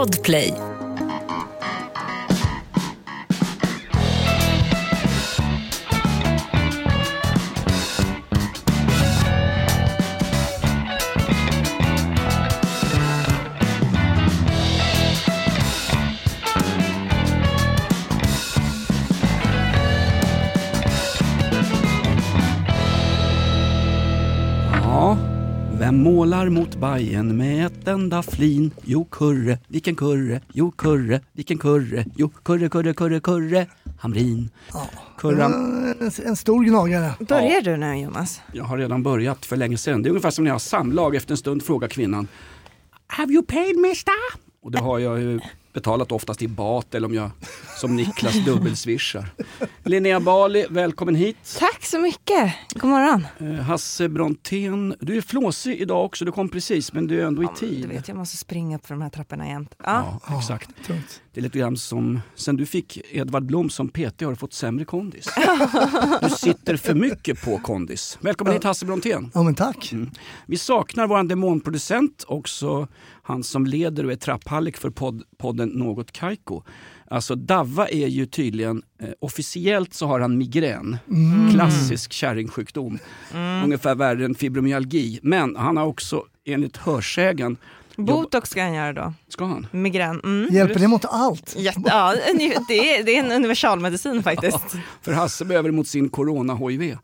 Podplay. Målar mot Bajen med ett enda flin? Jo, Kurre, vilken Kurre, jo, Kurre, vilken Kurre, jo, Kurre, Kurre, Kurre, Kurre, Hamrin. Kurran, En, en stor gnagare. Börjar du nu Jonas? jag har redan börjat för länge sedan. Det är ungefär som när jag har samlag. Efter en stund frågar kvinnan Have you paid mister? Och det har jag ju betalat oftast i bat eller om jag som Niklas dubbelswishar. Linnea Bali, välkommen hit. Tack så mycket. God morgon. Eh, Hasse Brontén, du är flåsig idag också. Du kom precis men du är ändå i Ja, men tid. Du vet, jag måste springa upp för de här trapporna jämt. Ja. Ja, exakt. Det är lite grann som sen du fick Edvard Blom som PT har du fått sämre kondis. Du sitter för mycket på kondis. Välkommen hit Hasse Brontén. Ja men tack. Vi saknar vår demonproducent, också han som leder och är trapphallik för podd, podden Något Kaiko. Alltså Davva är ju tydligen, eh, officiellt så har han migrän. Klassisk kärringsjukdom. Ungefär värre än fibromyalgi. Men han har också enligt hörsägen, Botox ska han göra då. ska han? Migrän. Mm. Hjälper det mot allt? Jätte, ja, det, är, det är en universalmedicin faktiskt. För Hasse behöver det mot sin corona-HIV.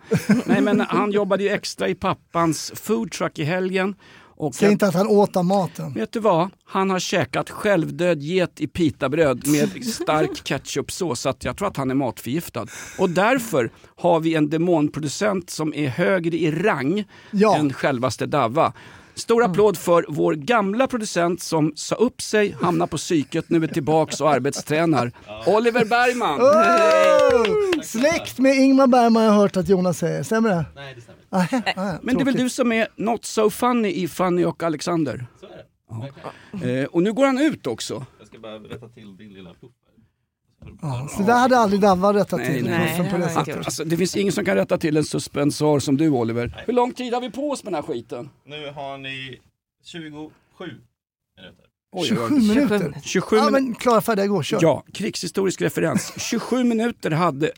Nej men han jobbade ju extra i pappans foodtruck i helgen. Och Säg jag- inte att han åt av maten. Vet du vad? Han har käkat självdöd get i pitabröd med stark ketchupsås så att jag tror att han är matförgiftad. Och därför har vi en demonproducent som är högre i rang Ja. än självaste Davva. Stor applåd för vår gamla producent som sa upp sig, hamnade på psyket, nu är tillbaks och arbetstränar. Oliver Bergman! Oh! Släkt med Ingmar Bergman har jag hört att Jonas säger, stämmer det? Nej, det stämmer. Nej, nej, Men det är väl du som är Not So Funny i Fanny och Alexander? Så är det. Verkligen. Eh, och nu går han ut också. Jag ska bara rätta till din lilla här. Ja, så det där hade aldrig Davva rättat Nej, till. nej. Nej, på det det. Alltså, det finns ingen som kan rätta till en suspensor som du Oliver. Hur lång tid har vi på oss med den här skiten? Nu har ni 27 minuter. Oj, 27 oj, oj. minuter. 27 Ja men klara, färdiga, gå, kör. Ja, krigshistorisk referens. 27 minuter hade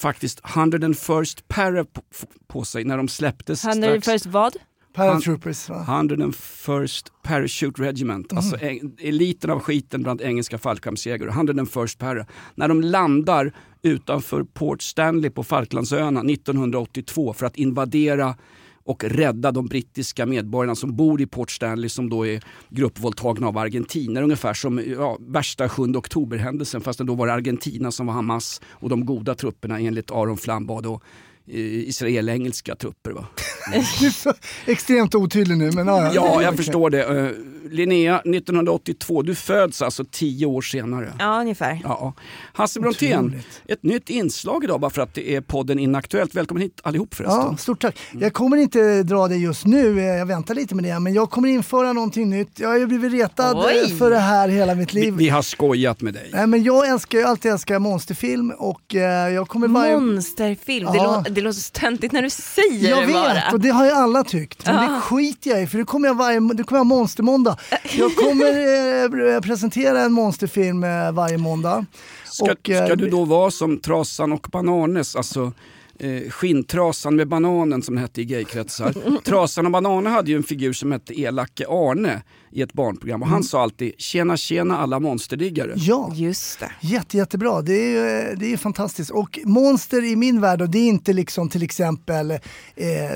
faktiskt 101st Para på, på sig när de släpptes Han är strax. först vad? Paratroopers va? 101st Parachute Regiment, alltså Mm. eng- eliten av skiten bland engelska fallskärmsjägare. 101st Para. När de landar utanför Port Stanley på Falklandsöarna 1982 för att invadera och rädda de brittiska medborgarna som bor i Port Stanley som då är gruppvåldtagna av argentiner. Ungefär som ja, värsta 7 oktober-händelsen fast då var det Argentina som var Hamas och de goda trupperna enligt Aron Flam var då israel-engelska trupper. Va? Du är så extremt otydlig nu men ja, Ja, jag förstår det. Uh, Linnea, 1982, du föds alltså tio år senare. Ja, ungefär. Ja. Hasse Brontén, ett nytt inslag idag bara för att det är podden Inaktuellt. Välkommen hit allihop förresten. Ja, stort tack. Jag kommer inte dra det just nu, eh, jag väntar lite med det, men jag kommer införa någonting nytt. Jag har ju blivit retad eh, Oj. för det här hela mitt Vi, liv. vi har skojat med dig. Nej, men jag älskar ju alltid älskar monsterfilm och eh, jag kommer varje... Monsterfilm. Det, Ja. lå- det låter så töntigt när du säger Jag det vet bara. och det har ju alla tyckt. Men det skiter jag i för det kommer jag varje, det kommer jag monstermåndag. Jag kommer eh, presentera en monsterfilm eh, varje måndag. Ska, Och, eh, ska du då vara som Trasan och Bananes, alltså eh, skinntrasan med bananen som det hette i gaykretsar. Trasan och Bananer hade ju en figur som hette Elake Arne i ett barnprogram och han sa alltid “tjena tjena alla monsterdiggare”. Ja, Just det. Jätte, jättebra. Det är, ju- det är fantastiskt. Och monster i min värld, och det är inte liksom till exempel eh,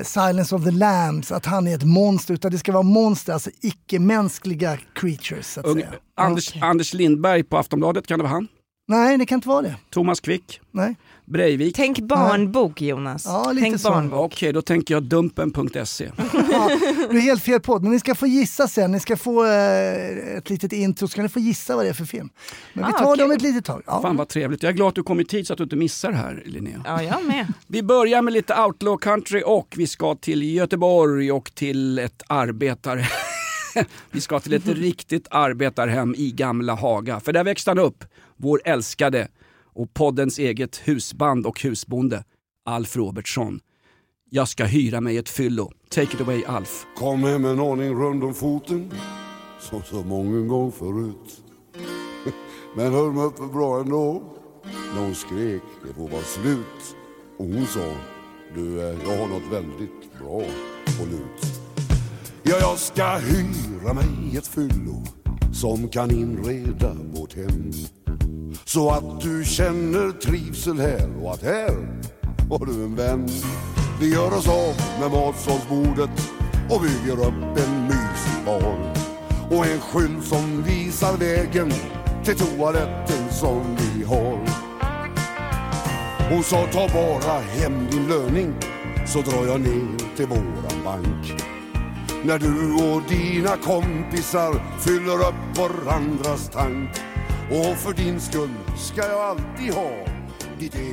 Silence of the Lambs, att han är ett monster, utan det ska vara monster, alltså icke-mänskliga creatures så att säga. Anders, Okej. Anders Lindberg på Aftonbladet, kan det vara han? Nej, det kan inte vara det. Thomas Quick, Nej. Breivik. Tänk barnbok Jonas. Ja, lite Tänk så. barnbok. Okej, då tänker jag Dumpen.se. Ja, du är helt fel podd, men ni ska få gissa sen. Ni ska få eh, ett litet intro, ska ni få gissa vad det är för film. Men vi Ah, tar det om kul. ett litet tag. Ja. Fan vad trevligt. Jag är glad att du kom i tid så att du inte missar det här Linnea. Ja, jag med. Vi börjar med lite outlaw country och vi ska till Göteborg och till ett arbetar... vi ska till ett riktigt arbetarhem i gamla Haga. För där växte han upp, vår älskade och poddens eget husband och husbonde, Alf Robertsson. Jag ska hyra mig ett fyllo. Take it away Alf. Kom hem en aning rund om foten som så många gång förut. Men höll mig uppe bra ändå. När hon skrek, det får vara slut. Och hon sa, du, eh, jag har något väldigt bra på lut. Ja, jag ska hyra mig ett fyllo som kan inreda vårt hem. Så att du känner trivsel här och att här har du en vän. Vi gör oss av med matsalsbordet och bygger upp en mysig bar. Och en skylt som visar vägen till toaletten som vi har. Hon sa ta bara hem din löning så drar jag ner till våran bank. När du och dina kompisar fyller upp varandras tank. Och för din skull ska jag alltid ha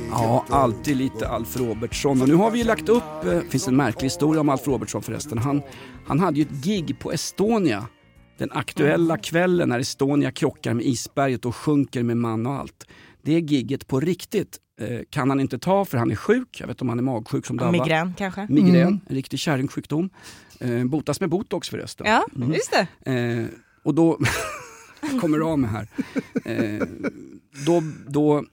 Ja, alltid lite Alf Robertsson. Och nu har vi ju lagt upp, det finns en märklig historia om Alf Robertsson förresten. Han, han hade ju ett gig på Estonia. Den aktuella kvällen när Estonia krockar med isberget och sjunker med man och allt. Det gigget på riktigt eh, kan han inte ta för han är sjuk. Jag vet om han är magsjuk som Dabba. Migrän kanske? Migrän, en riktig kärringsjukdom. Eh, botas med botox förresten. Ja, just det. Eh, och då, kommer av mig här. Eh, då, då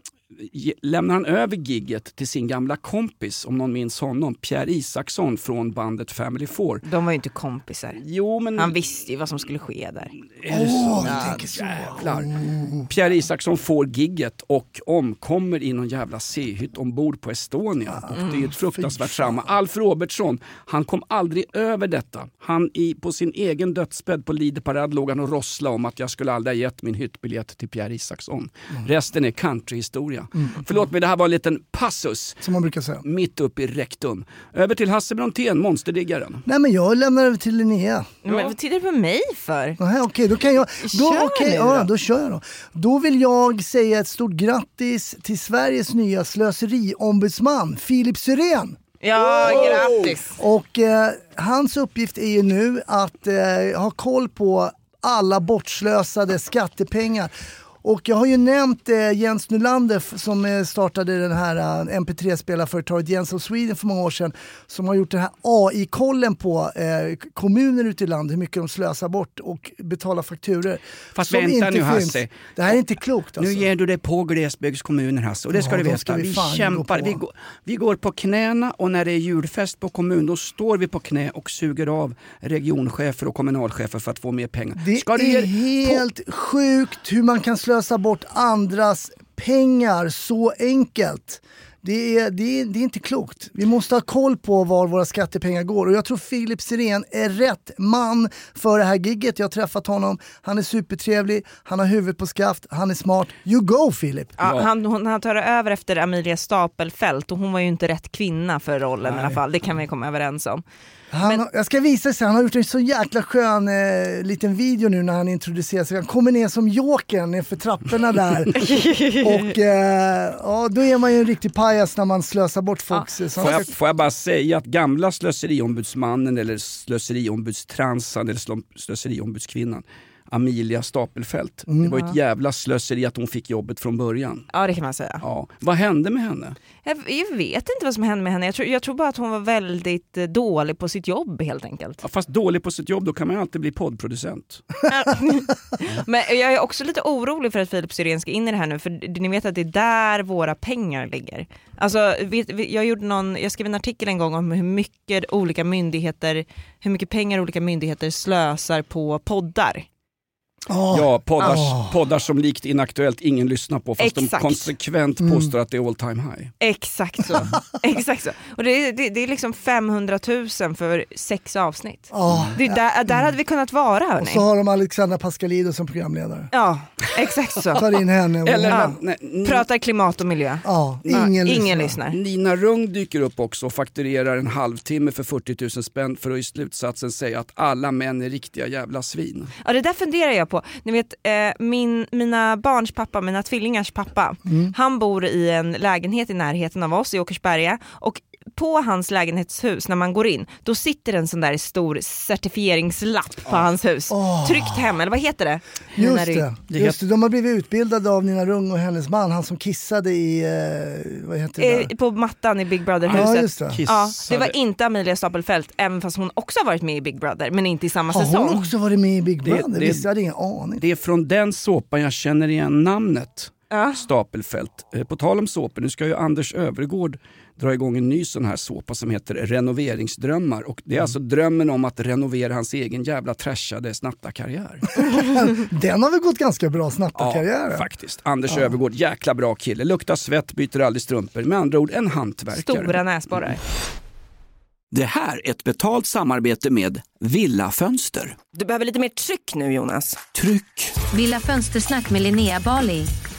lämnar han över gigget till sin gamla kompis, om någon minns honom, Pierre Isaksson från bandet Family Four. De var ju inte kompisar. Jo men... Han visste ju vad som skulle ske där. är det så? Åh, du tänker så. Jävlar. Pierre Isaksson får gigget och omkommer i någon jävla C-hytt ombord på Estonia. Och det är ett fruktansvärt trauma. Alf Robertsson, han kom aldrig över detta. Han i, på sin egen dödsbädd på Lideparad låg han och rossla om att jag skulle aldrig ha gett min hyttbiljett till Pierre Isaksson. Resten är countryhistoria. Förlåt mig, det här var en liten passus. Som man brukar säga. Mitt upp i rektum. Över till Hasse Brontén, monsterdiggaren. Nej men jag lämnar över till Linnea. Men vad tittar du på mig för? Nej, Okej, då kan jag... Då, Kör okej, nu ja, då. då kör jag då. Då vill jag säga ett stort grattis till Sveriges nya slöseriombudsman, Filip Syrén. Ja, grattis! Och eh, hans uppgift är ju nu att eh, ha koll på alla bortslösade skattepengar. Och jag har ju nämnt eh, Jens Nylander som eh, startade den här eh, MP3-spelarföretaget Jens of Sweden för många år sedan. Som har gjort den här AI-kollen på eh, kommuner ute i landet, hur mycket de slösar bort och betalar fakturer. Fast som vänta inte nu, finns. Hasse. Det här är inte klokt alltså. Nu ger du dig på glesbygdskommuner Hasse och det ska Ja, du veta. ska vi vi gå kämpar, på. vi går, vi går på knäna och när det är julfest på kommun då står vi på knä och suger av regionchefer och kommunalchefer för att få mer pengar. Det är helt sjukt hur man kan slösa bort andras pengar så enkelt. Det är, det, är, det är inte klokt. Vi måste ha koll på var våra skattepengar går och jag tror Filip Sirén är rätt man för det här gigget. Jag har träffat honom, han är supertrevlig, han har huvudet på skaft, han är smart. You go Filip! Ja, han, hon, han tar över efter Amelia Stapelfelt och hon var ju inte rätt kvinna för rollen i alla fall, det kan vi komma överens om. Han, har- jag ska visa sig, han har gjort en så jäkla skön eh, liten video nu när han introducerar sig. Han kommer ner som Jokern nerför trapporna där. och eh, ja, då är man ju en riktig pajas när man slösar bort folks... Ja. Får jag, får jag bara säga att gamla slöseriombudsmannen eller slöseriombudstransan eller slö- slöseriombudskvinnan Amelia Stapelfelt. Mm, det var ett jävla slöseri att hon fick jobbet från början. Ja det kan man säga. Ja. Vad hände med henne? Jag, jag vet inte vad som hände med henne, jag tror, jag tror bara att hon var väldigt eh, dålig på sitt jobb helt enkelt. Ja, fast dålig på sitt jobb, då kan man ju alltid bli poddproducent. Men jag är också lite orolig för att Filip Syrén ska in i det här nu, för ni vet att det är där våra pengar ligger. Alltså, jag, gjorde någon, jag skrev en artikel en gång om hur mycket olika myndigheter, hur mycket pengar olika myndigheter slösar på poddar. Ja. Ja, poddar, Ah. poddar som likt Inaktuellt ingen lyssnar på fast de Exakt. konsekvent påstår att det är all time high. Exakt så. Exakt så. Och det, är- det, det är liksom 500 000 för sex avsnitt. Ja. Det är där, där hade vi kunnat vara Och hörni. så har de Alexandra Pascalidou som programledare. Ja, exakt så. Tar in henne. Och, Eller Ja. nej, Ni- Pratar klimat och miljö. ja, Ja, ingen, ingen lyssnar. lyssnar. Nina Rung dyker upp också och fakturerar en halvtimme för 40 000 spänn för att i slutsatsen säga att alla män är riktiga jävla svin. Ja det där funderar jag på. Ni vet eh, min, mina barns pappa, mina tvillingars pappa, han bor i en lägenhet i närheten av oss i Åkersberga och på hans lägenhetshus när man går in, då sitter en sån där stor certifieringslapp på hans hus. Åh. Tryckt hem, eller vad heter det? Just det. Det Just det. De har blivit utbildade av Nina Rung och hennes man, han som kissade i, eh, vad heter det Eh, där? på mattan i Big Brother-huset. just det. Ja, det var inte Amelia Stapelfelt, även fast hon också har varit med i Big Brother, men inte i samma Har säsong. hon också varit med i Big Det- Brother? det- Visst, jag hade ingen aning. Det är från den såpan jag känner igen namnet. Ja. Stapelfält. Eh, På tal om såpor, nu ska ju Anders Övergård dra igång en ny sån här såpa som heter Renoveringsdrömmar. Och det är alltså drömmen om att renovera hans egen jävla trashade snattarkarriär. Den har väl gått ganska bra, snattarkarriären. faktiskt. Anders Övergård, jäkla bra kille. Luktar svett, byter aldrig strumpor. Med andra ord en hantverkare. Stora näsborrar. Det här är ett betalt samarbete med Villa Fönster. Du behöver lite mer tryck nu Jonas. Tryck! Villa Fönstersnack med Linnea Bali.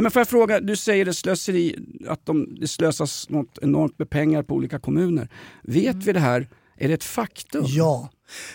Nej, men får jag fråga, du säger det slöseri, att de, det slösas något enormt med pengar på olika kommuner. Vet vi det här? Är det ett faktum? Ja.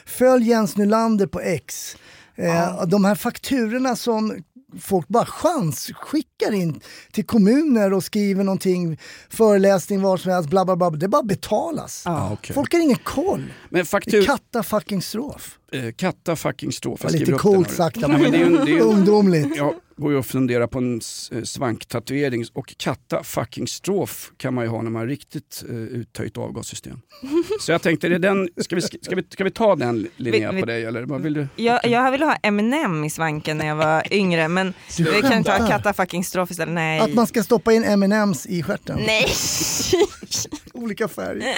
Följ Jens Nylander på X. Eh, De här fakturorna som folk bara chansskickar in till kommuner och skriver någonting, föreläsning, var som helst, bla bla bla. Det bara betalas. Ja, okej. Folk har ingen koll. Men Det faktur... är katta fucking strof. Eh, katta fucking strof. Jag Lite coolt sagt, men det är en- det är en- ungdomligt. Jag går ju och funderar på en eh, svanktatuering och katta fucking strof kan man ju ha när man har riktigt uh, uttöjt avgassystem. Så jag tänkte, är det den, ska, vi, ska, vi, ska vi ta den Linnea Vi- på dig eller vad vill du? Jag, jag ville ha Eminem i svanken när jag var yngre men Du vi kan ta. Katta fucking strof istället. Nej. Att man ska stoppa in M&M's i stjärten. Nej! Olika färg.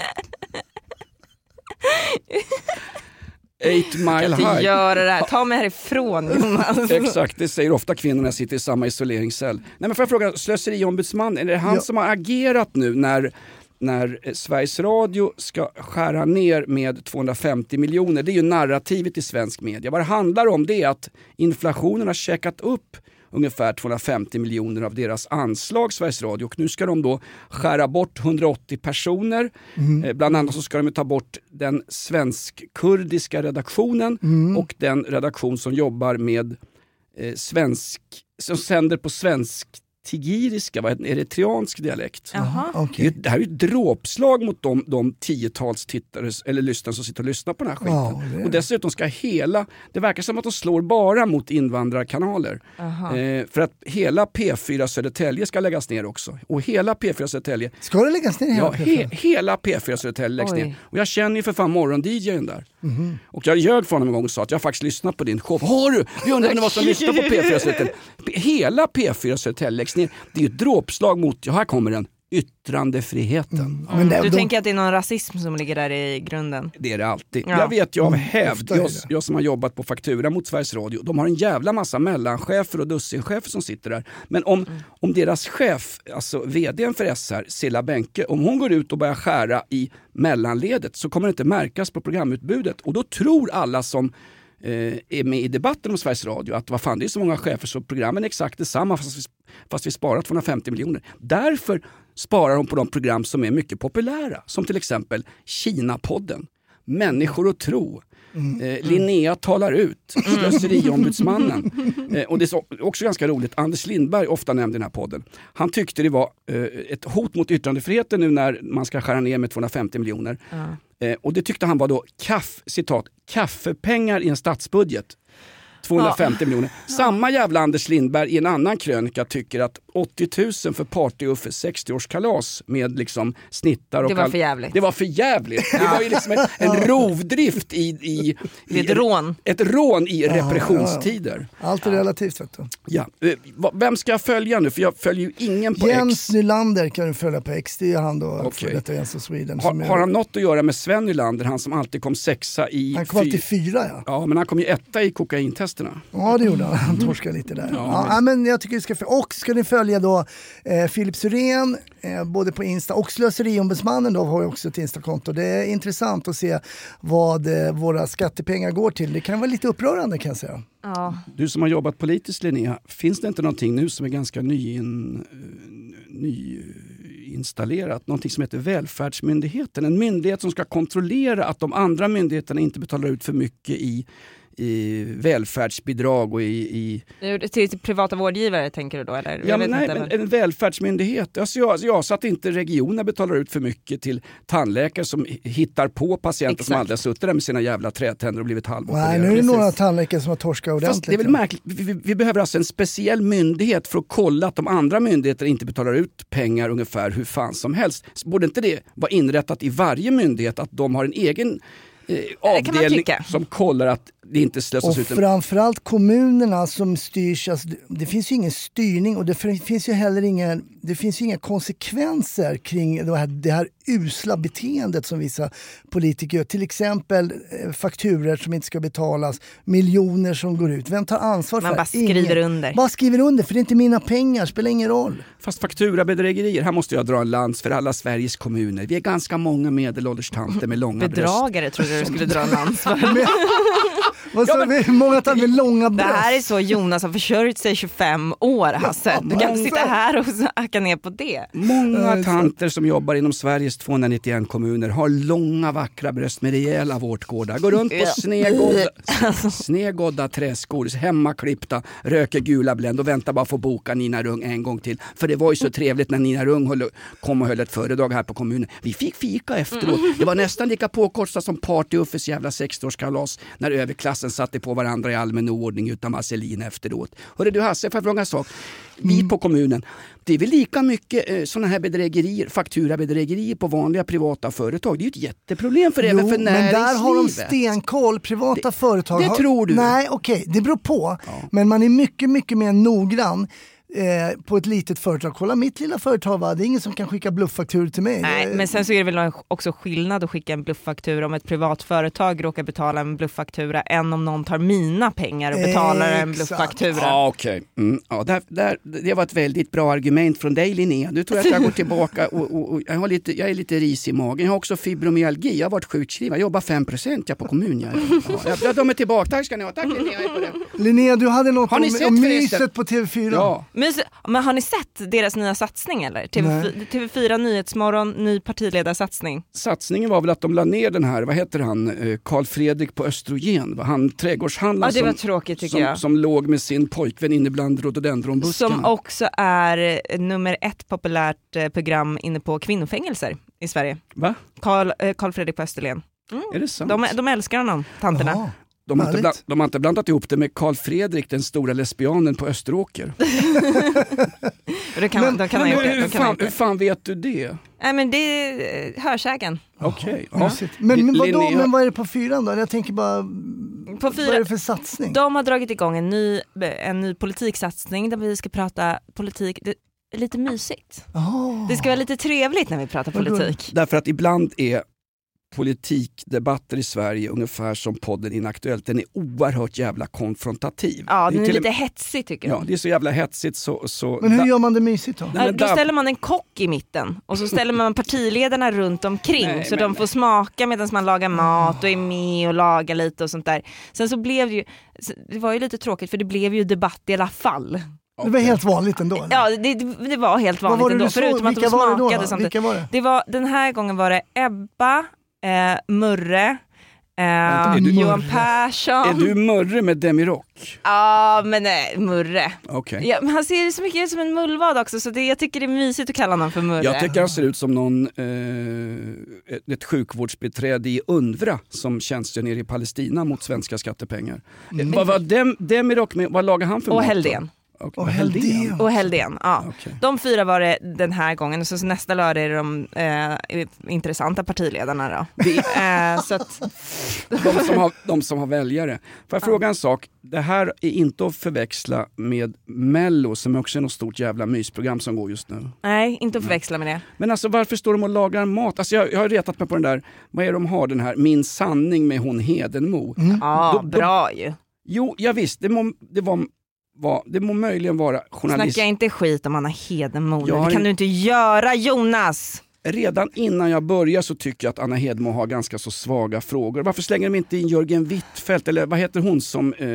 Eight mile Inte high. göra det här, ta mig härifrån Jonas. Exakt, det säger ofta kvinnor när jag sitter i samma isoleringscell. Nej, men får jag fråga, slöseriombudsman, är det han Ja. som har agerat nu när, när eh, Sveriges Radio ska skära ner med 250 miljoner? Det är ju narrativet i svensk media. Vad det handlar om det är att inflationen har käkat upp ungefär 250 miljoner av deras anslag Sveriges Radio. Och nu ska de då skära bort 180 personer. Eh, bland annat så ska de ta bort den svensk-kurdiska redaktionen och den redaktion som jobbar med eh, svensk, som sänder på svensk tigiriska, vad heter det, eritreansk dialekt. Jaha. Det, är Okej. ju- det här är ju ett dråpslag mot de, de tiotals tittare eller lyssnare som sitter och lyssnar på den här skiten. Ja, det och dessutom ska hela, det verkar som att de slår bara mot invandrarkanaler. Eh, för att hela P4 Södertälje ska läggas ner också. Och hela P4 Södertälje, Ska det läggas ner hela ja, he, P4? hela P4 Södertälje läggs Oj. ner. Och jag känner ju för fan morgon-DJn där. Mhm. Och jag ljög för honom en gång och sa att jag faktiskt lyssnat på din show. Har du? Vi undrar vad som lyssnar på P4 Södertälje. Hela P4 Södertälje läggs ner. Det är ju ett dråpslag mot, ja här kommer den, yttrandefriheten. Men det, Du de, tänker att det är någon rasism som ligger där i grunden? Det är det alltid. Ja. Jag vet ju av Mm, hävd, jag, det. jag som har jobbat på faktura mot Sveriges Radio, de har en jävla massa mellanchefer och dussinchefer som sitter där. Men om, Mm. om deras chef, alltså vdn för SR, Silla Benke, om hon går ut och börjar skära i mellanledet så kommer det inte märkas på programutbudet. Och då tror alla som eh, är med i debatten om Sveriges Radio att vad fan det är så många chefer så programmen är exakt detsamma fast vi, fast vi sparar 250 miljoner. Därför sparar de på de program som är mycket populära som till exempel Kina-podden, Människor och tro, Eh, Linnea talar ut, Slöseriombudsmannen. Eh, och det är så, också ganska roligt, Anders Lindberg, ofta nämnd i den här podden, han tyckte det var eh, ett hot mot yttrandefriheten nu när man ska skära ner med 250 miljoner. Eh, och det tyckte han var då kaff, citat, kaffepengar i en statsbudget. 250 miljoner. Samma jävla Anders Lindberg i en annan krönika tycker att 80 000 för Party-Uffes 60-årskalas med liksom snittar och Det var för jävligt. Det var för jävligt. Det var ju liksom en, en rovdrift i, i, i ett rån. ett rån i repressionstider. allt är relativt vet du. Ja. Eh, Vem ska jag följa nu? För jag följer ju ingen på Jens X. Nylander kan du följa på X, det är han då, för detta Jens of Sweden. Har, har han något att göra med Sven Nylander, han som alltid kom sexa i... han kom fy- alltid fyra ja. Ja, men han kom ju etta i kokaintesterna. Ja det gjorde han, han torskade lite där. Ja, ja, men jag tycker vi ska, och ska ni följa då eh, Filip Syrén, eh, både på Insta och Slöseriombudsmannen då har ju också ett Instakonto. Det är intressant att se vad eh, våra skattepengar går till. Det kan vara lite upprörande kan jag säga. Ja. Du som har jobbat politiskt Linnea, finns det inte någonting nu som är ganska nyin, nyinstallerat? Någonting som heter Välfärdsmyndigheten. En myndighet som ska kontrollera att de andra myndigheterna inte betalar ut för mycket i, i välfärdsbidrag och i, i Till, till privata vårdgivare tänker du då eller? Ja, Jag men nej, inte, men en välfärdsmyndighet. Alltså jag, ja, så att inte regioner betalar ut för mycket till tandläkare som hittar på patienter som Exakt. aldrig har suttit där med sina jävla trätänder och blivit halvopererade. Nej, nu är det Precis. några tandläkare som har torskat ordentligt. Fast det är väl märkligt, vi, vi, vi behöver alltså en speciell myndighet för att kolla att de andra myndigheterna inte betalar ut pengar ungefär hur fan som helst. Så Borde inte det vara inrättat i varje myndighet att de har en egen avdelning tycka. som kollar att det inte slösas Och ut en framförallt kommunerna som styrs, alltså, det- finns ju ingen styrning och det fin- finns ju heller ingen, det finns ju inga konsekvenser kring det här, det här usla beteendet som vissa politiker gör. Till exempel eh, fakturer som inte ska betalas, miljoner som går ut. Vem tar ansvar Man för bara det? Ingen. skriver under. Bara skriver under, för det är inte mina pengar, spelar ingen roll. Fast fakturabedrägerier, här måste jag dra en lans för alla Sveriges kommuner. Vi är ganska många medelålders tanter med långa bröst. Bedragare trodde du skulle dra en lans för. Vad sa vi? Många tar med långa Det bröst. här är så Jonas har försörjt sig i 25 år Hasse. Du kan inte sitta här och hacka ner på det. Många tanter som jobbar inom Sveriges 291 kommuner har långa vackra bröst med rejäla vårtgårdar. Går runt på snedgådda, snedgådda träskor, hemmaklippta, röker gula Blend och väntar bara få boka Nina Rung en gång till. För det var ju så trevligt när Nina Rung höll, kom och höll ett föredrag här på kommunen. Vi fick fika efteråt. Det var nästan lika påkostat som Party-Uffes jävla 60-årskalas när överklassen satte på varandra i allmän oordning utan vaselin efteråt. Hörru du Hasse, får jag fråga en sak? Vi på kommunen, det är väl lika mycket eh, sådana här bedrägerier, fakturabedrägerier på vanliga privata företag. Det är ju ett jätteproblem för även Jo, för men näringslivet. där har de stenkoll. Privata företag det har... tror du? Nej, okej, det beror på. Men man är mycket, mycket mer noggrann eh, på ett litet företag. Kolla mitt lilla företag, va? det är ingen som kan skicka blufffakturor till mig. Nej, men sen så är det väl också skillnad att skicka en blufffaktura om ett privat företag råkar betala en blufffaktura än om någon tar mina pengar och betalar en Exakt. blufffaktura. Ja, okej. Mm, ja, där, där, det var ett väldigt bra argument från dig Linnea. Nu tror jag att jag går tillbaka och, och, och jag, har lite, jag är lite ris i magen. Jag har också fibromyalgi. Jag har varit sjukskriven. Jag jobbar 5 jag på kommun. Jag, ja, jag, de är tillbaka. Tack ska ni ha. Tack Linnea. jag är på det. Linnea, du hade något Har ni om, sett om myset på TV4. Ja. Men har ni sett deras nya satsning eller? TV, TV4 Nyhetsmorgon, ny partiledarsatsning. Satsningen var väl att de la ner den här, vad heter han, eh, Karl Fredrik på Östrogen. va? Han trädgårdshandlaren Ja det var som, tråkigt tycker som, jag. som låg med sin pojkvän inne bland rhododendronbuskarna. Som också är eh, nummer ett populärt eh, program inne på kvinnofängelser i Sverige. Va? Karl, eh, Karl Fredrik på Österlen. Är det sant? De, de älskar honom, tanterna. Jaha. De har, bland, de har inte blandat ihop det med Karl Fredrik, den stora lesbianen på Österåker. Och Det kan, de kan ha Men gjort det. hur, De fan, hur vet du det? Nej men det är eh, hörsägen. Okej. ja. Mysigt. Men, men, vadå, Linnea- men vad är det på fyran då? Jag tänker bara, På vad är fyra, det för satsning? de har dragit igång en ny, en ny politiksatsning där vi ska prata politik. Det, lite mysigt. Oh. Det ska vara lite trevligt när vi pratar politik. Därför att ibland är politikdebatter i Sverige ungefär som podden Inaktuellt. Den är oerhört jävla konfrontativ. Ja, Det den är till lite hetsig tycker Ja, jag. det är så jävla hetsigt så... så Men hur gör man det mysigt då? Nej, Ja, men då ställer man en kock i mitten och så ställer man partiledarna runt omkring Nej, så men- de får smaka medan man lagar mat och är med och lagar lite och sånt där. Sen så blev det ju, det var ju lite tråkigt för det blev ju debatt i alla fall. Det var helt vanligt ändå? eller? Ja det, det var helt vanligt var ändå förutom att de det då? smakade då? samtidigt. Vilka var det? Det var, den här gången var det Ebba, eh, Murre, eh, du- Johan. Persson. Är du Murre med Demirock? Ja men nej, Murre. Okej. Ja, men han ser så mycket ut som en mullvad också så det, jag tycker det är mysigt att kalla honom för Murre. Jag tycker han ser ut som någon, eh, ett, ett sjukvårdsbiträde i UNRWA som tjänstgör nere i Palestina mot svenska skattepengar. Mm. Vad var Dem, Demirock med? Vad lagar han för och mat då? Heldén. Okej, Och Heldén. Och Heldén, ja. Okej. De fyra var det den här gången, så, så nästa lördag är det de eh, intressanta partiledarna då. Eh, så att, de, som har, de som har väljare. Får jag fråga en sak? Det här är inte att förväxla med Mello som också är något stort jävla mysprogram som går just nu. nej, inte att förväxla med det. Men alltså varför står de och lagar mat? Alltså jag, jag har retat mig på den där, vad är det de har den här, Min sanning med hon Hedenmo. Ja, Då- då- bra ju. Jo, jag visst, det må, det var, var, det må möjligen vara journalist. Snacka inte skit om Anna Hedenmo Det kan en- du inte göra Jonas! Redan innan jag börjar så tycker jag att Anna Hedmo har ganska så svaga frågor. Varför slänger de inte in Jörgen Wittfeldt, eller vad heter hon som... Eh,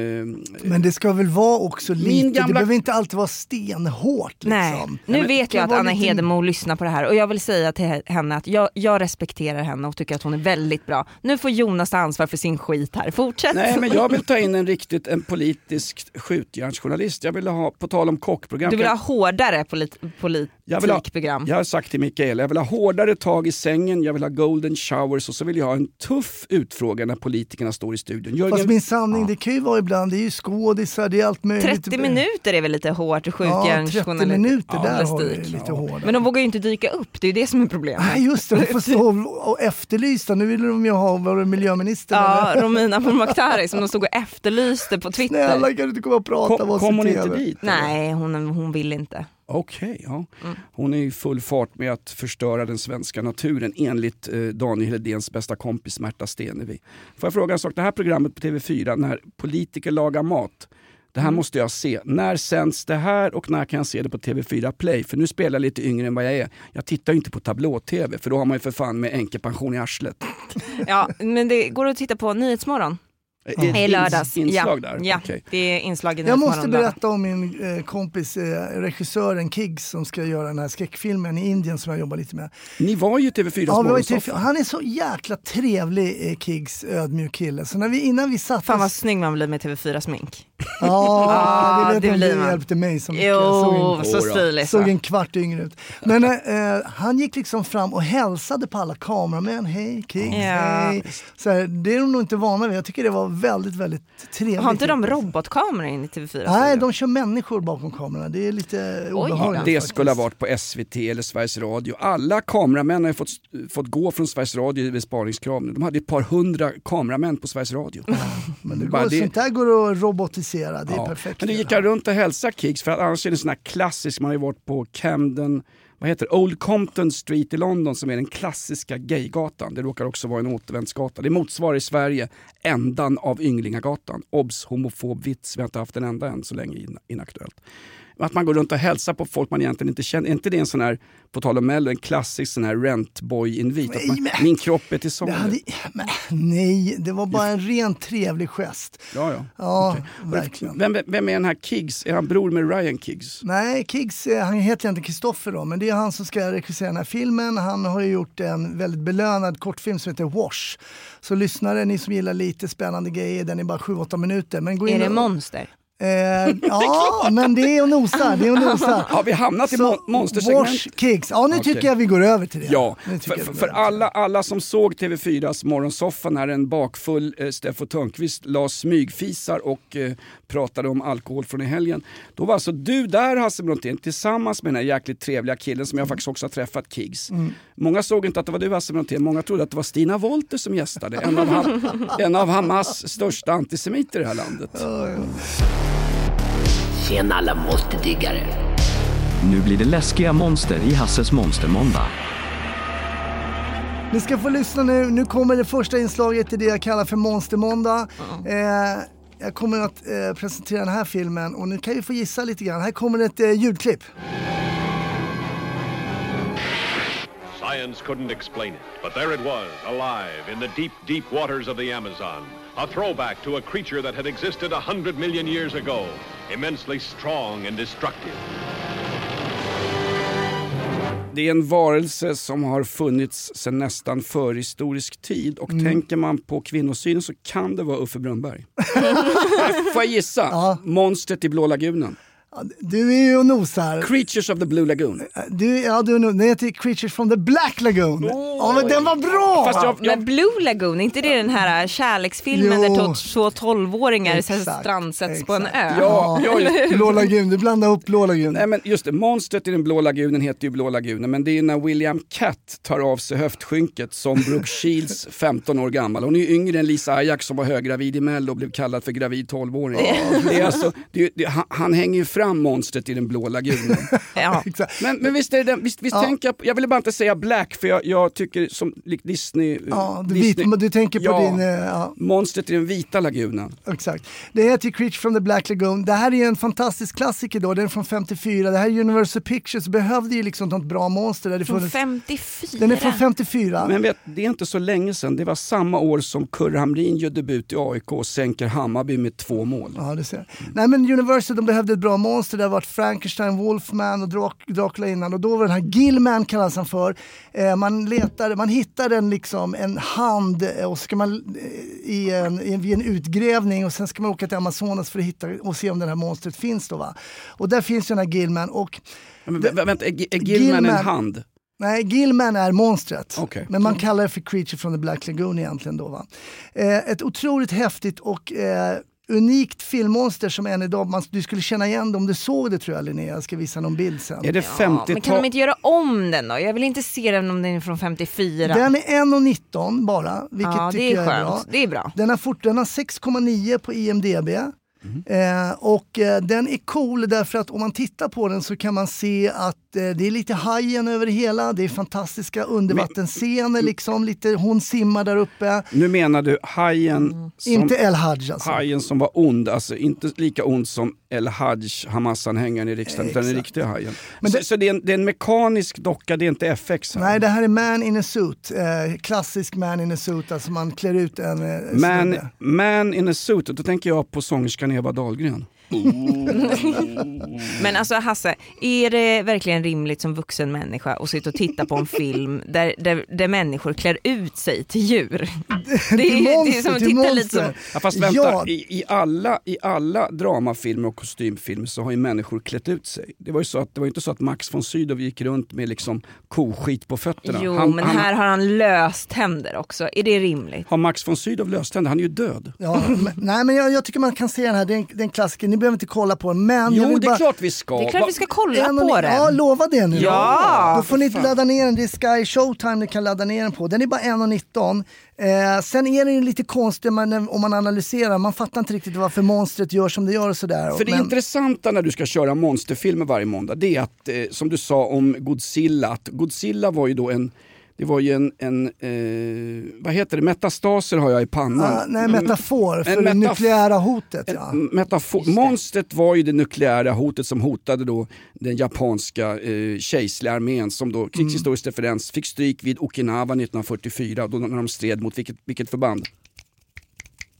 Men det ska väl vara också Min lite, det gamla- behöver inte alltid vara stenhårt. Liksom. Nej, nu men- vet jag att Anna lite- Hedemo lyssnar på det här och jag vill säga till henne att jag, jag respekterar henne och tycker att hon är väldigt bra. Nu får Jonas ta ansvar för sin skit här, fortsätt! nej men jag vill ta in en riktigt en politisk skjutjärnsjournalist. Jag vill ha, på tal om kockprogram, Du vill ha hårdare polit, Jag vill ha-? Jag har sagt till Mikael, jag vill ha hårdare tag i sängen, jag vill ha golden showers och så vill jag ha en tuff utfrågan när politikerna står i studion. Jörgen, Fast min sanning, det kan ju vara ibland, det är ju skådisar, det är allt möjligt. 30 minuter är väl lite hårt Ja, skjutjärnsjournalistik? 30 minuter, Ja, där har vi lite hårdare. Men de vågar ju inte dyka upp, det är ju det som är problemet. Nej just det, de får stå och efterlysa. Nu vill de ju ha, var det miljöministern Ja, eller? Romina Pourmokhtari som de stod och efterlyste på Twitter. Snälla kan du inte komma och prata kom, med oss kom i hon inte dit? eller? Nej, hon, hon vill inte. Okej, ja. Mm. Hon är i full fart med att förstöra den svenska naturen enligt eh, Daniel Hedéns bästa kompis Märta Stenevi. Får jag fråga en sak? Det här programmet på TV4 när politiker lagar mat. Det här Mm. måste jag se. När sänds det här och när kan jag se det på TV4 Play? För nu spelar jag lite yngre än vad jag är. Jag tittar ju inte på tablå-TV för då har man ju för fan med änkepension i arslet. Ja, men det går att titta på Nyhetsmorgon Är det i lördags. Inslag ja. där? Ja, Okej. det är inslag i Jag måste berätta om min eh, kompis, eh, regissören Kiggs som ska göra den här skräckfilmen i Indien som jag jobbar lite med. Ni var ju TV4 Ja, vi var i morgonsoffa. TV4. Han är så jäkla trevlig, eh, Kiggs, ödmjuk kille. Så när vi, innan vi satt Fan vad snygg man blir med TV4-smink. Ja, det vet det blir det man. hjälpte mig så mycket. Jag såg Jo, en- så stiligt. Såg en kvart yngre ut. Men eh, han gick liksom fram och hälsade på alla kameramän. Hej Kiggs, Ja. hej. Så här, det är de nog inte vana vid. Jag tycker det var väldigt, väldigt trevligt. Har inte de robotkameror in i TV4? Nej, de kör människor bakom kamerorna. Det är lite obehagligt. Det faktiskt. skulle ha varit på SVT eller Sveriges Radio. Alla kameramän har ju fått, fått gå från Sveriges Radio i besparingskrav. nu. De hade ett par hundra kameramän på Sveriges Radio. Men det Bara går, det- Sånt där går att robotisera. Det är Ja. perfekt. Men det gick han runt och hälsade Kiggs för att annars är det en sån här klassisk, man har ju varit på Camden, vad heter det? Old Compton Street i London som är den klassiska gaygatan. Det råkar också vara en återvändsgata. Det motsvarar i Sverige ändan av Ynglingagatan. Obs! Homofob vits, vi har inte haft en enda än så länge in- inaktuellt. Att man går runt och hälsar på folk man egentligen inte känner. Är inte det en sån här, på tal om Mello, en klassisk sån här rentboy-invit? Min kropp är till salu. Nej, det var bara en rent trevlig gest. Ja, ja. Ja, Okej. verkligen. Vem, vem är den här Kiggs? Är han bror med Ryan Kiggs? Nej, Kiggs, eh, han heter inte Kristoffer då, men det är han som ska regissera den här filmen. Han har ju gjort en väldigt belönad kortfilm som heter Wash. Så lyssnare, ni som gillar lite spännande grejer, den är bara 7-8 minuter. Men gå in Är det och- monster? Eh, ja, men det är att nosa. Det är att nosa. Har vi hamnat i Så, mon- monstersegment? Wash Kicks. Ja, nu Okej. tycker jag vi går över till det. Ja, för, för, alla, alla som såg TV4s morgonsoffa när en bakfull eh, Steffo Törnqvist la smygfisar och eh, pratade om alkohol från i helgen. Då var alltså du där Hasse Brontén tillsammans med den här jäkligt trevliga killen som jag faktiskt också har träffat, Kiggs. Mm. Många såg inte att det var du Hasse Brontén, många trodde att det var Stina Wolter som gästade. En av, en av Hamas största antisemiter i det här landet. Tjena alla måltidsdiggare. Nu blir det läskiga monster i Hasses monstermåndag. Ni ska få lyssna nu. Nu kommer det första inslaget i det jag kallar för Monstermåndag. Eh, jag kommer att eh, presentera den här filmen och nu kan vi få gissa lite grann. Här kommer ett eh, ljudklipp. Science couldn't explain it, but there it was, alive in the deep, deep waters of the Amazon. A throwback to a creature that had existed a hundred million years ago, immensely strong and destructive. Det är en varelse som har funnits sedan nästan förhistorisk tid och Mm. tänker man på kvinnosynen så kan det vara Uffe Brunnberg. Får jag gissa? Monstret i Blå lagunen. Du är ju och nosar. Creatures of the Blue Lagoon. Du, ja, du, är nog- den heter Creatures from the Black Lagoon. Ja, men den var bra! Men Blue Lagoon, är inte det den här kärleksfilmen Jo. där två tolvåringar strandsätts på en ö? Ja, ja, just- Blå lagun, du blandar upp Blå lagun. Nej men just det, monstret i den blå lagunen heter ju Blå lagunen men det är när William Catt tar av sig höftskynket som Brooke Shields 15 år gammal. Hon är ju yngre än Lisa Ajax som var höggravid i Mello och blev kallad för gravid 12-åring. Det är alltså, det, är- det, han, han hänger ju fram monstret i den blå lagunen. Ja. Men, men visst, är det, visst, visst Ja. tänker jag, jag ville bara inte säga Black för jag, jag tycker som likt Disney. Ja, du, Disney vit, du tänker på ja, din... eh, Ja, Monstret i den vita lagunen. exakt. Det heter ju Creature from the Black Lagoon. Det här är en fantastisk klassiker då, den är från 54. Det här är Universal Pictures, behövde ju liksom något bra monster. Där det Från funnits- 54? Den är från 54. Men vet, det är inte så länge sedan, det var samma år som Kurre Hamrin gör debut i AIK och sänker Hammarby med två mål. Ja, du ser. Nej men Universal de behövde ett bra monster, det har varit Frankenstein, Wolfman och Drak- Dracula innan och då var den här Gillman kallas han för. Eh, man letar, man hittar en, liksom, en hand eh, och ska man eh, i en, i en, vid en utgrävning och sen ska man åka till Amazonas för att hitta och se om det här monstret finns då va. Och där finns ju den här Gillman och Men, vä- vänta, är, är Gillman en hand? Nej, Gillman är monstret. Okej. Men man kallar det för Creature from the Black Lagoon egentligen då. Va? Eh, ett otroligt häftigt och eh, unikt filmmonster som än idag, man, du skulle känna igen det om du såg det tror jag Linnea. Jag ska visa någon bild sen. Är det Ja, 50 men kan de inte göra om den då? Jag vill inte se den om den är från 54. Den är 1,19 bara, vilket ja, tycker det är jag är bra. skönt. Det är bra. Den har, fort, den har 6,9 på IMDB. Eh, och eh, den är cool därför att om man tittar på den så kan man se att eh, det är lite hajen över det hela. Det är fantastiska undervattensscener liksom. Lite, hon simmar där uppe. Nu menar du hajen som, Inte El Haj alltså. hajen som var ond, alltså inte lika ond som El Haj, Hamas-anhängaren i riksdagen, utan den Exakt. riktiga hajen. Men så det- så det, är en, det är en mekanisk docka, det är inte FX? Här. Nej, det här är Man in a suit. Eh, klassisk Man in a suit, alltså man klär ut en eh, Man, man in a suit, då tänker jag på sångerskan Eva Dahlgren. Men alltså Hasse, är det verkligen rimligt som vuxen människa att sitta och titta på en film där, där, där människor klär ut sig till djur? Det är, det är som att titta lite som... Ja, fast vänta, Ja. I, i, alla, i alla dramafilmer och kostymfilmer så har ju människor klätt ut sig. Det var ju så att, det var ju inte så att Max von Sydow gick runt med liksom koskit på fötterna. Jo, Han- men han- här har han löst händer också. Är det rimligt? Har Max von Sydow löst den? Han är ju död. Ja, men, nej, men jag, jag tycker man kan se den här, det är en, det är en klassiker. Behöver inte kolla på den, men jag Jo, vill det är bara... klart vi ska. Det är klart vi ska kolla En på ni- den. Ja, lova det nu. Ja, Då får ni fan. ladda ner den. Det är Sky Showtime ni kan ladda ner den på. Den är bara 1,19. Eh, sen är den ju lite konstig man, om man analyserar. Man fattar inte riktigt varför monstret gör som det gör och sådär. För det Men- intressanta när du ska köra monsterfilmer varje måndag, det är att, eh, som du sa om Godzilla, att Godzilla var ju då en det var ju en, en eh, vad heter det, metastaser har jag i pannan. Ah, nej, metafor för En det nukleära hotet. En Ja. metafor. Monstret var ju det nukleära hotet som hotade då den japanska eh, kejserliga armén som då, krigshistorisk referens, fick stryk vid Okinawa 1944 då när de stred mot vilket, vilket förband? Inte fan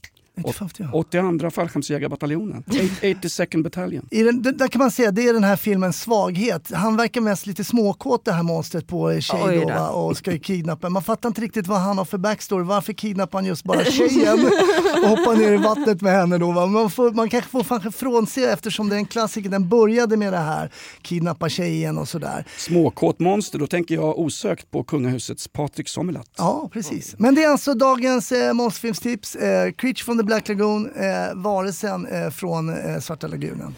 vet jag. 82 fallskärmsjägarbataljonen, 82nd battalion. I den, där kan man säga det är den här filmens svaghet. Han verkar mest lite småkåt det här monstret på tjej Oj då, va, och ska kidnappa. Man fattar inte riktigt vad han har för backstory. Varför kidnappar han just bara tjejen och hoppar ner i vattnet med henne då? Va? Man, får, man kanske får kanske frånse eftersom det är en klassiker. Den började med det här, kidnappa tjejen och sådär. Småkåt monster, då tänker jag osökt på kungahusets Patrik Sommerlath. Ja, precis. Men det är alltså dagens eh, monsterfilmstips. Eh, Creature from the Black Lagoon, eh, varelsen eh, från eh, Svarta lagunen.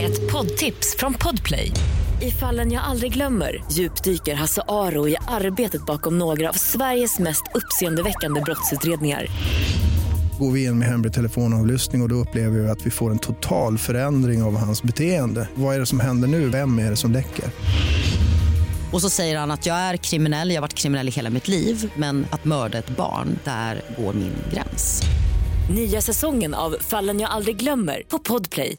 Ett poddtips från Podplay. I fallen jag aldrig glömmer djupdyker Hasse Aro i arbetet bakom några av Sveriges mest uppseendeväckande brottsutredningar. Går vi in med hemlig telefonavlyssning och, och då upplever vi att vi får en total förändring av hans beteende. Vad är det som händer nu? Vem är det som läcker? Och så säger han att jag är kriminell, jag har varit kriminell i hela mitt liv men att mörda ett barn, där går min gräns. Nya säsongen av Fallen jag aldrig glömmer på Podplay.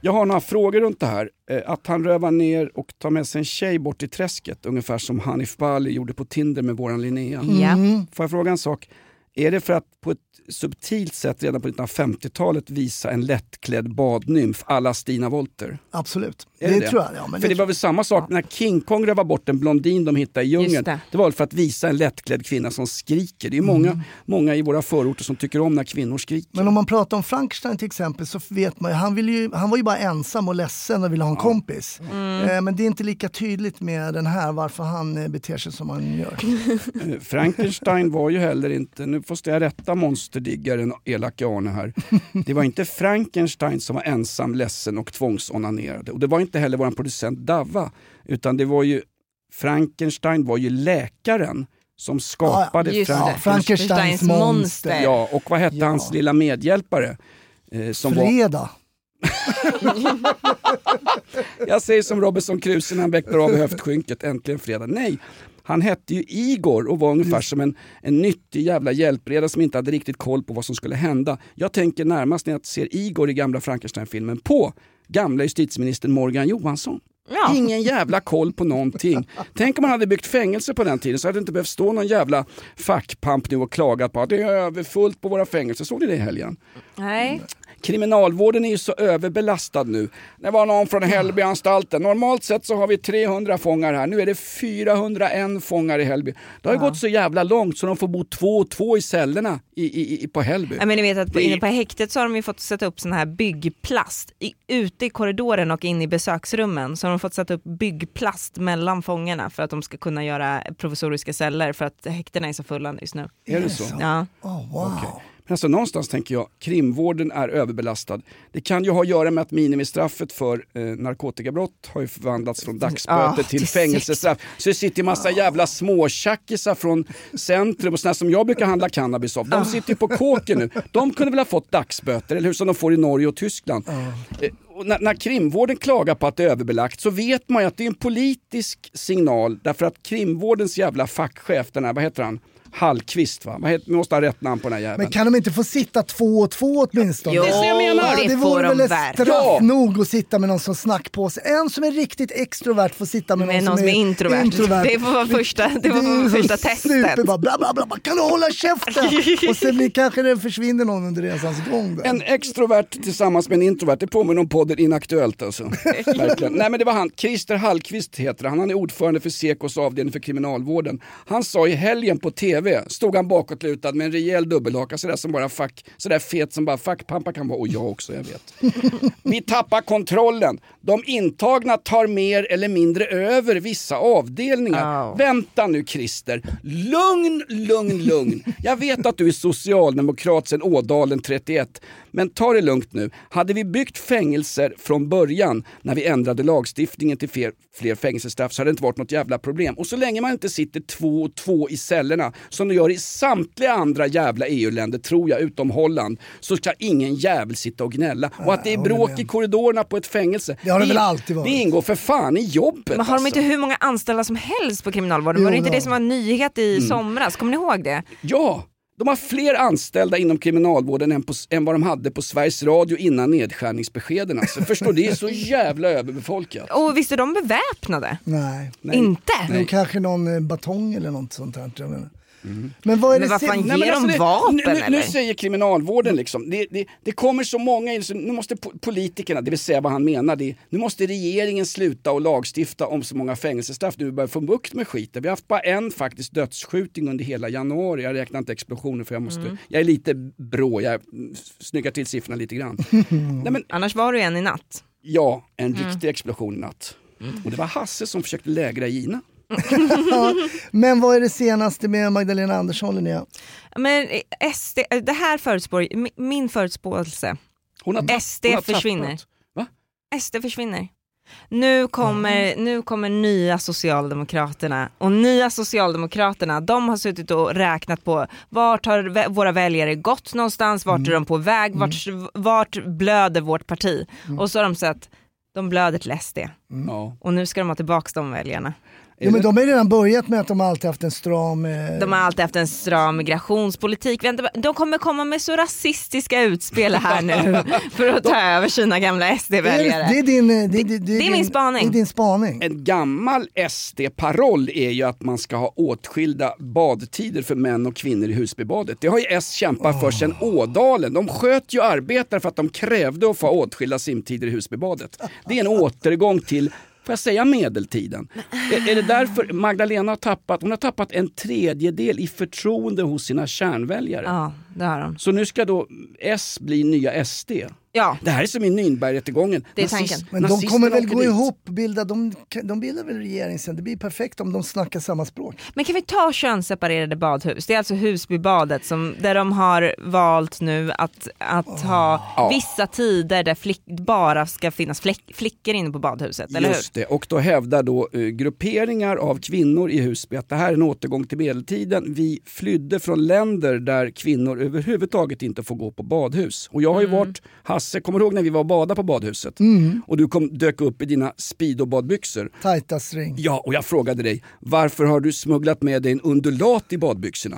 Jag har några frågor runt det här. Eh, Att han rövar ner och tar med sig en tjej bort i träsket, ungefär som Hanif Bali gjorde på Tinder med våran Linnea. Ja. Mm. Får jag fråga en sak? Är det för att på ett subtilt sätt redan på 1950-talet visa en lättklädd badnymf alla Stina Wolter? Absolut. Det, det, tror jag. Ja, men för det, var väl samma sak när King Kong rövar bort en blondin de hittade i djungeln. Det. det. var för att visa en lättklädd kvinna som skriker. Det är många, många i våra förorter som tycker om när kvinnor skriker. Men om man pratar om Frankenstein till exempel så vet man ju, han, ville ju, han var ju bara ensam och ledsen och ville ha en kompis. Mm. Eh, men det är inte lika tydligt med den här varför han eh, beter sig som han gör. Eh, Frankenstein var ju heller inte, nu måste jag rätta monsterdiggaren elake Arne här. Det var inte Frankenstein som var ensam, ledsen och tvångsonanerade. Och det var inte heller vår producent Dava. Utan det var ju, Frankenstein var ju läkaren som skapade Just det. Frankenstein. Frankensteins monster. Ja, och vad hette hans lilla medhjälpare? Eh, som var, Fredag. jag säger som Robinson Crusoe när han väckte av höftskynket, äntligen fredag. Nej, han hette ju Igor och var ungefär som en, en nyttig jävla hjälpreda som inte hade riktigt koll på vad som skulle hända. Jag tänker närmast när jag ser Igor i gamla Frankenstein-filmen på gamla justitieministern Morgan Johansson. Ja. Ingen jävla koll på någonting. Tänk om man hade byggt fängelse på den tiden så hade det inte behövt stå någon jävla fackpamp nu och klagat på att det är överfullt på våra fängelser. Såg ni det i helgen? Nej. Kriminalvården är ju så överbelastad nu. Det var någon från Hällbyanstalten. Normalt sett så har vi 300 fångar här. Nu är det 401 fångar i Hällby. Det har ju gått så jävla långt så de får bo två och två i cellerna i, i, i, på Hällby. Ja, men ni vet att på, inne på häktet så har de ju fått sätta upp sån här byggplast i, ute i korridoren och in i besöksrummen. Så har de fått sätta upp byggplast mellan fångarna för att de ska kunna göra provisoriska celler för att häktena är så fulla just nu. Är det så? Ja. Oh, wow. Men alltså någonstans tänker jag, krimvården är överbelastad. Det kan ju ha att göra med att minimistraffet för eh, narkotikabrott har ju förvandlats från dagsböter Ja, till fängelsestraff. Så det sitter ju massa jävla småtjackisar från centrum och såna som jag brukar handla cannabis av. De sitter ju på kåken nu. De kunde väl ha fått dagsböter, eller hur? Som de får i Norge och Tyskland. Eh, och när, när krimvården klagar på att det är överbelagt så vet man ju att det är en politisk signal därför att krimvårdens jävla fackchef, den här, vad heter han? Hallqvist va? Vi måste ha rätt namn på den här jäveln. Men kan de inte få sitta två och två åtminstone? Jo, Det jag menar. det det vore väl ett straff Ja. nog att sitta med någon som snackpåse. En som är riktigt extrovert får sitta med, Med någon som är introvert. Det får vara första- det får vara första testet. super, bara, bla, bla, bla, bla. Kan du hålla käften? och sen blir, kanske det försvinner någon under resans gång. Där. En extrovert tillsammans med en introvert, det påminner om podden Inaktuellt alltså. Verkligen. Nej men det var han, Christer Hallqvist heter han, han är ordförande för Sekos avdelning för kriminalvården. Han sa i helgen på TV, stod han bakåtlutad med en rejäl dubbelhaka sådär som bara fack, sådär fet som bara fackpampar kan vara, och jag också, jag vet. Vi tappar kontrollen. De intagna tar mer eller mindre över vissa avdelningar. Vänta nu Christer. Lugn, lugn, lugn. Jag vet att du är socialdemokrat sedan Ådalen 31. Men ta det lugnt nu. Hade vi byggt fängelser från början när vi ändrade lagstiftningen till fler, fler fängelsestraff så hade det inte varit något jävla problem. Och så länge man inte sitter två och två i cellerna som de gör i samtliga andra jävla EU-länder, tror jag, utom Holland, så ska ingen jävel sitta och gnälla. Och att det är bråk i korridorerna på ett fängelse, Det har det väl alltid varit. det ingår för fan i jobbet. Men har de alltså. inte hur många anställda som helst på kriminalvården? Jo, var det inte det det som var en nyhet i Mm. somras? Kommer ni ihåg det? Ja, de har fler anställda inom kriminalvården än, på, än vad de hade på Sveriges Radio innan nedskärningsbeskeden. Alltså. Förstår du? Det är så jävla överbefolkat. Och visst är de beväpnade? Nej. Inte? Nej. Kanske någon eh, batong eller något sånt här. Men vad är Men det sen- fan, Nej, ger de alltså det- vapen nu, nu, nu eller? säger kriminalvården liksom, det, det, det kommer så många in, så nu måste po- politikerna, det vill säga vad han menar, det, nu måste regeringen sluta och lagstifta om så många fängelsestraff, nu börjar få bukt med skiten. Vi har haft bara en faktiskt dödsskjutning under hela januari, jag räknar inte explosioner för jag måste, Mm. jag är lite brå, jag snyggar till siffrorna lite grann. Nej, men, Annars var ju en i natt. ja, en Mm. riktig explosion i natt. Och det var Hasse som försökte lägra Gina. Men vad är det senaste med Magdalena Andersson Linnea? Men eh, SD, eh, det här förutspår, mi- min förutspåelse. Hon har SD hon har försvinner. Va? SD försvinner. Nu kommer, nu kommer nya Socialdemokraterna och nya Socialdemokraterna de har suttit och räknat på vart har våra väljare gått någonstans, vart är de på väg, vart, vart blöder vårt parti? Och så har de sett, de blöder till SD. Ja. Och nu ska de ha tillbaka de väljarna. Jo, men de har ju redan börjat med att de alltid haft en stram... Eh, De har alltid haft en stram migrationspolitik. Vänta, De kommer komma med så rasistiska utspel här nu för att ta över sina gamla det, är, SD-väljare. det är din... eh, Det, det, det, det min spaning. Det är din spaning. En gammal SD-paroll är ju att man ska ha åtskilda badtider för män och kvinnor i Husbybadet. Det har ju S kämpat för sedan Ådalen. De sköt ju arbetare för att de krävde att få åtskilda simtider i Husbybadet. Det är en återgång till Får jag säga medeltiden? Är, är det därför Magdalena har tappat, hon har tappat en tredjedel i förtroende hos sina kärnväljare? Ja, det har de. Så nu ska då S bli nya SD? Ja. Det här är som i Nürnbergrättegången. Det är Nazist- tanken. Men de kommer väl gå dit. ihop, bilda, de, de bildar väl regering sen. Det blir perfekt om de snackar samma språk. Men kan vi ta könsseparerade badhus? Det är alltså Husbybadet som, där de har valt nu att, att ha Ja. vissa tider där flick, bara ska finnas flick, flickor inne på badhuset, eller hur? Just det, och då hävdar då eh, grupperingar av kvinnor i Husby att det här är en återgång till medeltiden. Vi flydde från länder där kvinnor överhuvudtaget inte får gå på badhus. Och jag har ju Mm. varit, Hasse, kommer du ihåg när vi var och badade på badhuset? Mm. Och du kom, dök upp i dina speedo-badbyxor. Tajta string. Ja, och jag frågade dig, varför har du smugglat med dig en undulat i badbyxorna?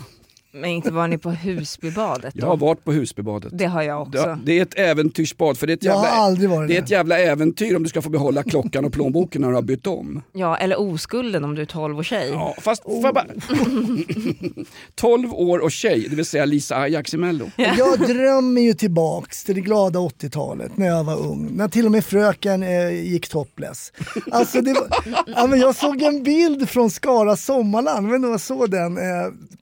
Men inte var ni på Husbybadet Jag har då? varit på Husbybadet. Det har jag också. Det är ett äventyrsbad, för det är ett Jag har jävla, aldrig varit det är ett jävla äventyr om du ska få behålla klockan och plånboken när du har bytt om. Ja, eller oskulden om du är 12 och tjej. Ja, fast jag bara... 12 år och tjej, det vill säga Lisa Ajax i Mello. Jag drömmer ju tillbaks till det glada 80-talet när jag var ung. När till och med fröken eh, gick topless. Alltså det var, ja, men jag såg en bild från Skara Sommarland, men jag såg den eh,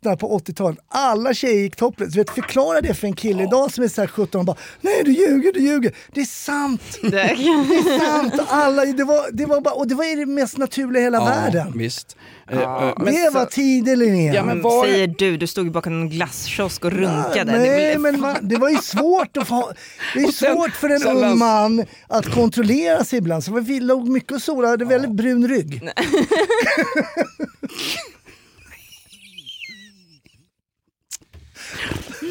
där på 80-talet. Alla tjejer gick topless. Du vet, förklara det för en kille idag som är så här 17 och bara Nej du ljuger, du ljuger. Det är sant. Det är sant. Alla, det, var, det, var bara, och det var ju det mest naturliga i hela världen. Visst. Ja. Eh, eh, men det var Linnea. Ja, men var- Säger du, du stod ju bakom en glasskiosk och runkade. Det är Nej, väl- men man, det var ju svårt att få, Det är sen- svårt för en ung läs- man att kontrollera sig ibland. Så vi låg mycket och solade, hade väldigt brun rygg.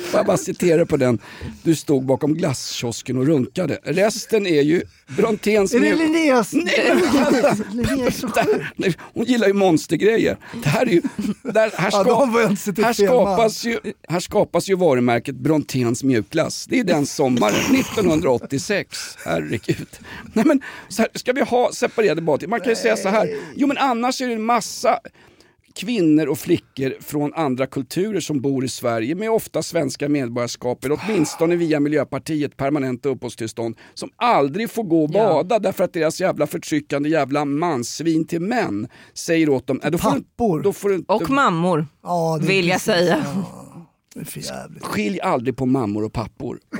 Får jag bara citera på den. Du stod bakom glasskiosken och runkade. Resten är ju Bronténs... Är det Linneas? Nej, Hon gillar ju monstergrejer. Det här är ju... Där, här, Ja, ska, sett här, skapas ju, här skapas ju varumärket Bronténs mjukglass. Det är den sommaren, 1986. Herregud. Nej, men, så här, ska vi ha separerade badtider? Man kan ju säga så här. Jo men annars är det en massa kvinnor och flickor från andra kulturer som bor i Sverige med ofta svenska medborgarskap eller åtminstone via Miljöpartiet permanenta uppehållstillstånd som aldrig får gå och bada därför att deras jävla förtryckande jävla mansvin till män säger åt dem "Nej, då får du- Pappor. Då får du inte, Och mammor, Ja, vill jag säga. Det är för jävligt. Skilj aldrig på mammor och pappor.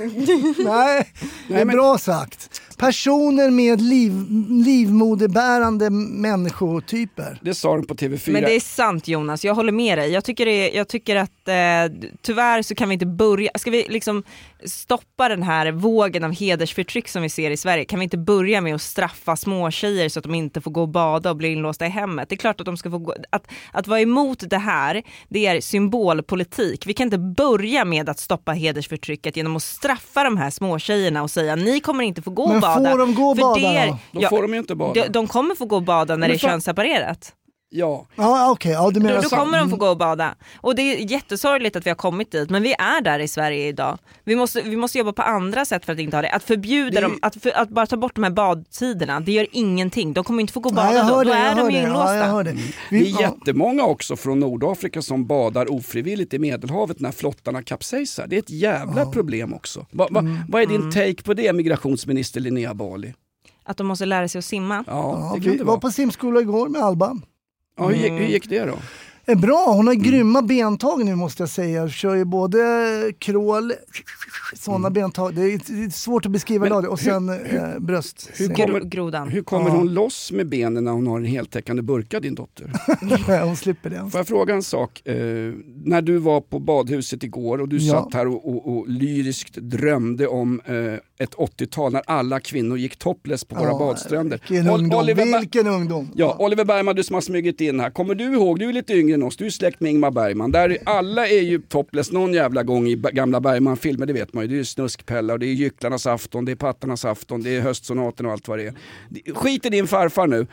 Nej, det är men- bra sagt. Personer med liv, livmoderbärande människotyper. Det sa de på TV4. Men det är sant Jonas, jag håller med dig. Jag tycker, det, jag tycker att eh, tyvärr så kan vi inte börja, ska vi liksom stoppa den här vågen av hedersförtryck som vi ser i Sverige, kan vi inte börja med att straffa småtjejer så att de inte får gå och bada och bli inlåsta i hemmet? Det är klart att de ska få gå, att, att vara emot det här, det är symbolpolitik. Vi kan inte börja med att stoppa hedersförtrycket genom att straffa de här småtjejerna och säga ni kommer inte få gå och Men bada. får de gå och För bada det då? Då får de ju inte bada. De, de kommer få gå och bada när Men det är könsseparerat. Ja. Ja, okej. Ja, du menar Då, då kommer de få Mm. gå och bada. Och det är jättesorgligt att vi har kommit dit, men vi är där i Sverige idag. Vi måste, vi måste jobba på andra sätt för att inte ha det. Att förbjuda Det är- dem, att, för, att bara ta bort de här badtiderna, det gör ingenting. De kommer inte få gå och bada jag då, hör då det, är de ju det. inlåsta. Ja, det. Det Vi, är ja, jättemånga också från Nordafrika som badar ofrivilligt i Medelhavet när flottarna kapsejsar. Det är ett jävla problem också. Va, va, Mm. Vad är din take på det migrationsminister Linnea Bali? Att de måste lära sig att simma. Ja, ja, det kan vi det var vara. på simskola igår med Alba. Ja, hur, gick, hur gick det då? Är bra. Hon har grymma bentag nu måste jag säga. Kör ju både crawl, sådana bentag. Det är, det är svårt att beskriva det. Och sen eh, bröst. Hur kommer, hur kommer Ja. hon loss med benen när hon har en heltäckande burka, din dotter? hon slipper det. Får jag fråga en sak? Eh, när du var på badhuset igår och du Ja. satt här och, och, och lyriskt drömde om eh, ett 80-tal när alla kvinnor gick topless på våra Ja, badstränder. Vilken Ol- ungdom. Oliver Vilken ungdom. Ja, Oliver Bergman, du som har smugit in här. Kommer du ihåg, du är lite yngre än oss, du är släkt med Ingmar Bergman. Där alla är ju topless någon jävla gång i gamla Bergman-filmer, det vet man ju. Det är Snuskpella och det är Gycklarnas afton, det är Pattarnas afton, det är Höstsonaten och allt vad det är. Skit i din farfar nu.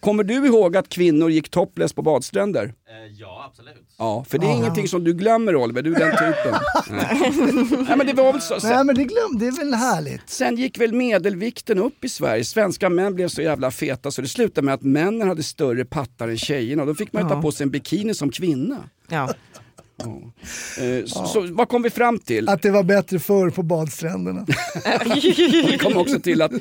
Kommer du ihåg att kvinnor gick topless på badstränder? Ja, absolut. Ja, för det är Ja. ingenting som du glömmer Oliver, du är den typen. Nej. Nej men det var väl så. Nej men det, glöm, det är väl härligt. Sen gick väl medelvikten upp i Sverige. Svenska män blev så jävla feta så det slutade med att männen hade större pattar än tjejerna. Och då fick man ju ta Ja. på sig en bikini som kvinna. Ja. Eh, Så, så vad kom vi fram till? Att det var bättre förr på badstränderna. Vi kom också till att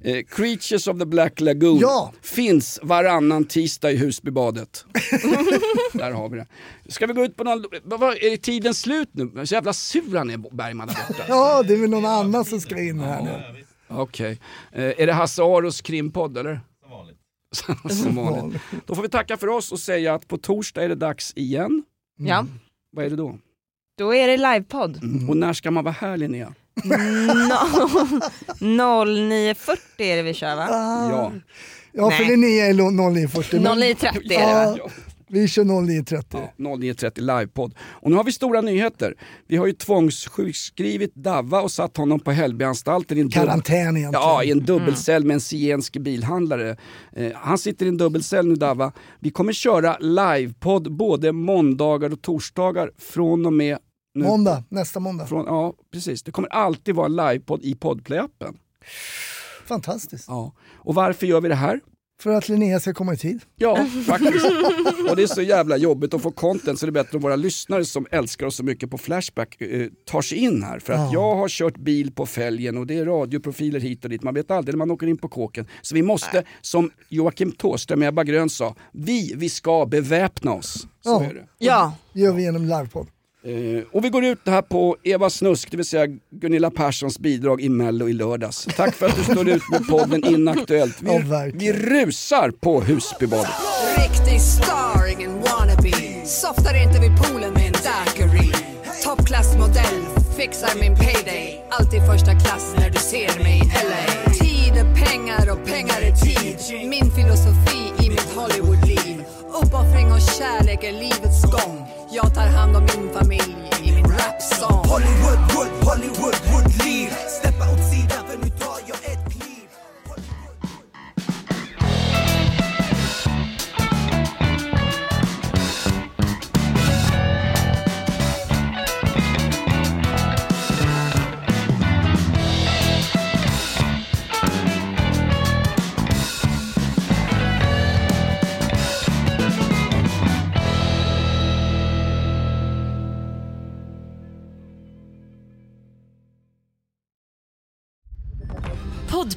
eh, Creatures of the Black Lagoon Ja. finns varannan tisdag i Husbybadet. Där har vi det. Ska vi gå ut på någon... Vad, vad, är tiden slut nu? Så jävla sur han är Bergman där borta. Ja, det är väl någon annan som ska in här nu. Okej. Eh, är det Hasse Aros krimpodd eller? Som vanligt. Som vanligt. Då får vi tacka för oss och säga att på torsdag är det dags igen. Ja. Vad är det då? Då är det livepodd. Och när ska man vara här Linnea? No, 09.40 är det vi kör va? Ja. Ja, för Nej. Linnea är lo- 0940. men- 09.30 är det va? Ja, vi kör 0930. 09.30 livepodd. Och nu har vi stora nyheter. Vi har ju tvångssjukskrivit Davva och satt honom på Hällbyanstalten i Karantän egentligen. ja, i en dubbelcell med en zigensk bilhandlare. Eh, han sitter i en dubbelcell nu Davva. Vi kommer köra livepodd både måndagar och torsdagar från och med nu. Måndag, nästa måndag. Från, ja, precis. Det kommer alltid vara en livepodd i Podplay-appen. Fantastiskt. Ja. Och varför gör vi det här? För att Linnea ska komma i tid. Ja, faktiskt. Och det är så jävla jobbigt att få content så det är bättre om våra lyssnare som älskar oss så mycket på Flashback eh, tar sig in här. För att Ja. jag har kört bil på fälgen och det är radioprofiler hit och dit. Man vet aldrig när man åker in på kåken. Så vi måste, som Joakim Thåström och Ebba Grön sa, vi, vi ska beväpna oss. Så Ja. är det. Ja. gör vi genom livepodd. Eh, och vi går ut det här på Eva Snusk, det vill säga Gunilla Perssons bidrag i Mello i lördags. Tack för att du står ut med podden Inaktuellt. Vi, verkligen. vi rusar på Husbybadet. Riktig star, ingen wannabe Softar inte vid poolen med en daiquiri Toppklassmodell, fixar min payday Alltid första klass när du ser mig i LA Tid är pengar och pengar är tid Min filosofi i mitt Hollywoodliv Uppoffring och kärlek är livets gång jag tar hand om min familj i min rapsång Hollywood, Hollywood,